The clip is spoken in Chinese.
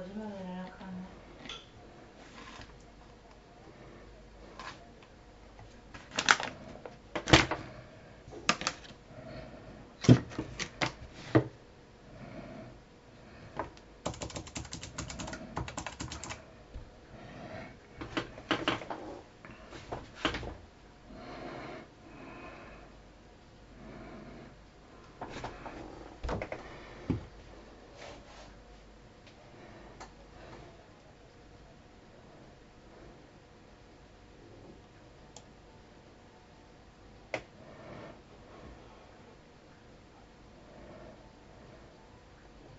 我这么给咱俩看呢。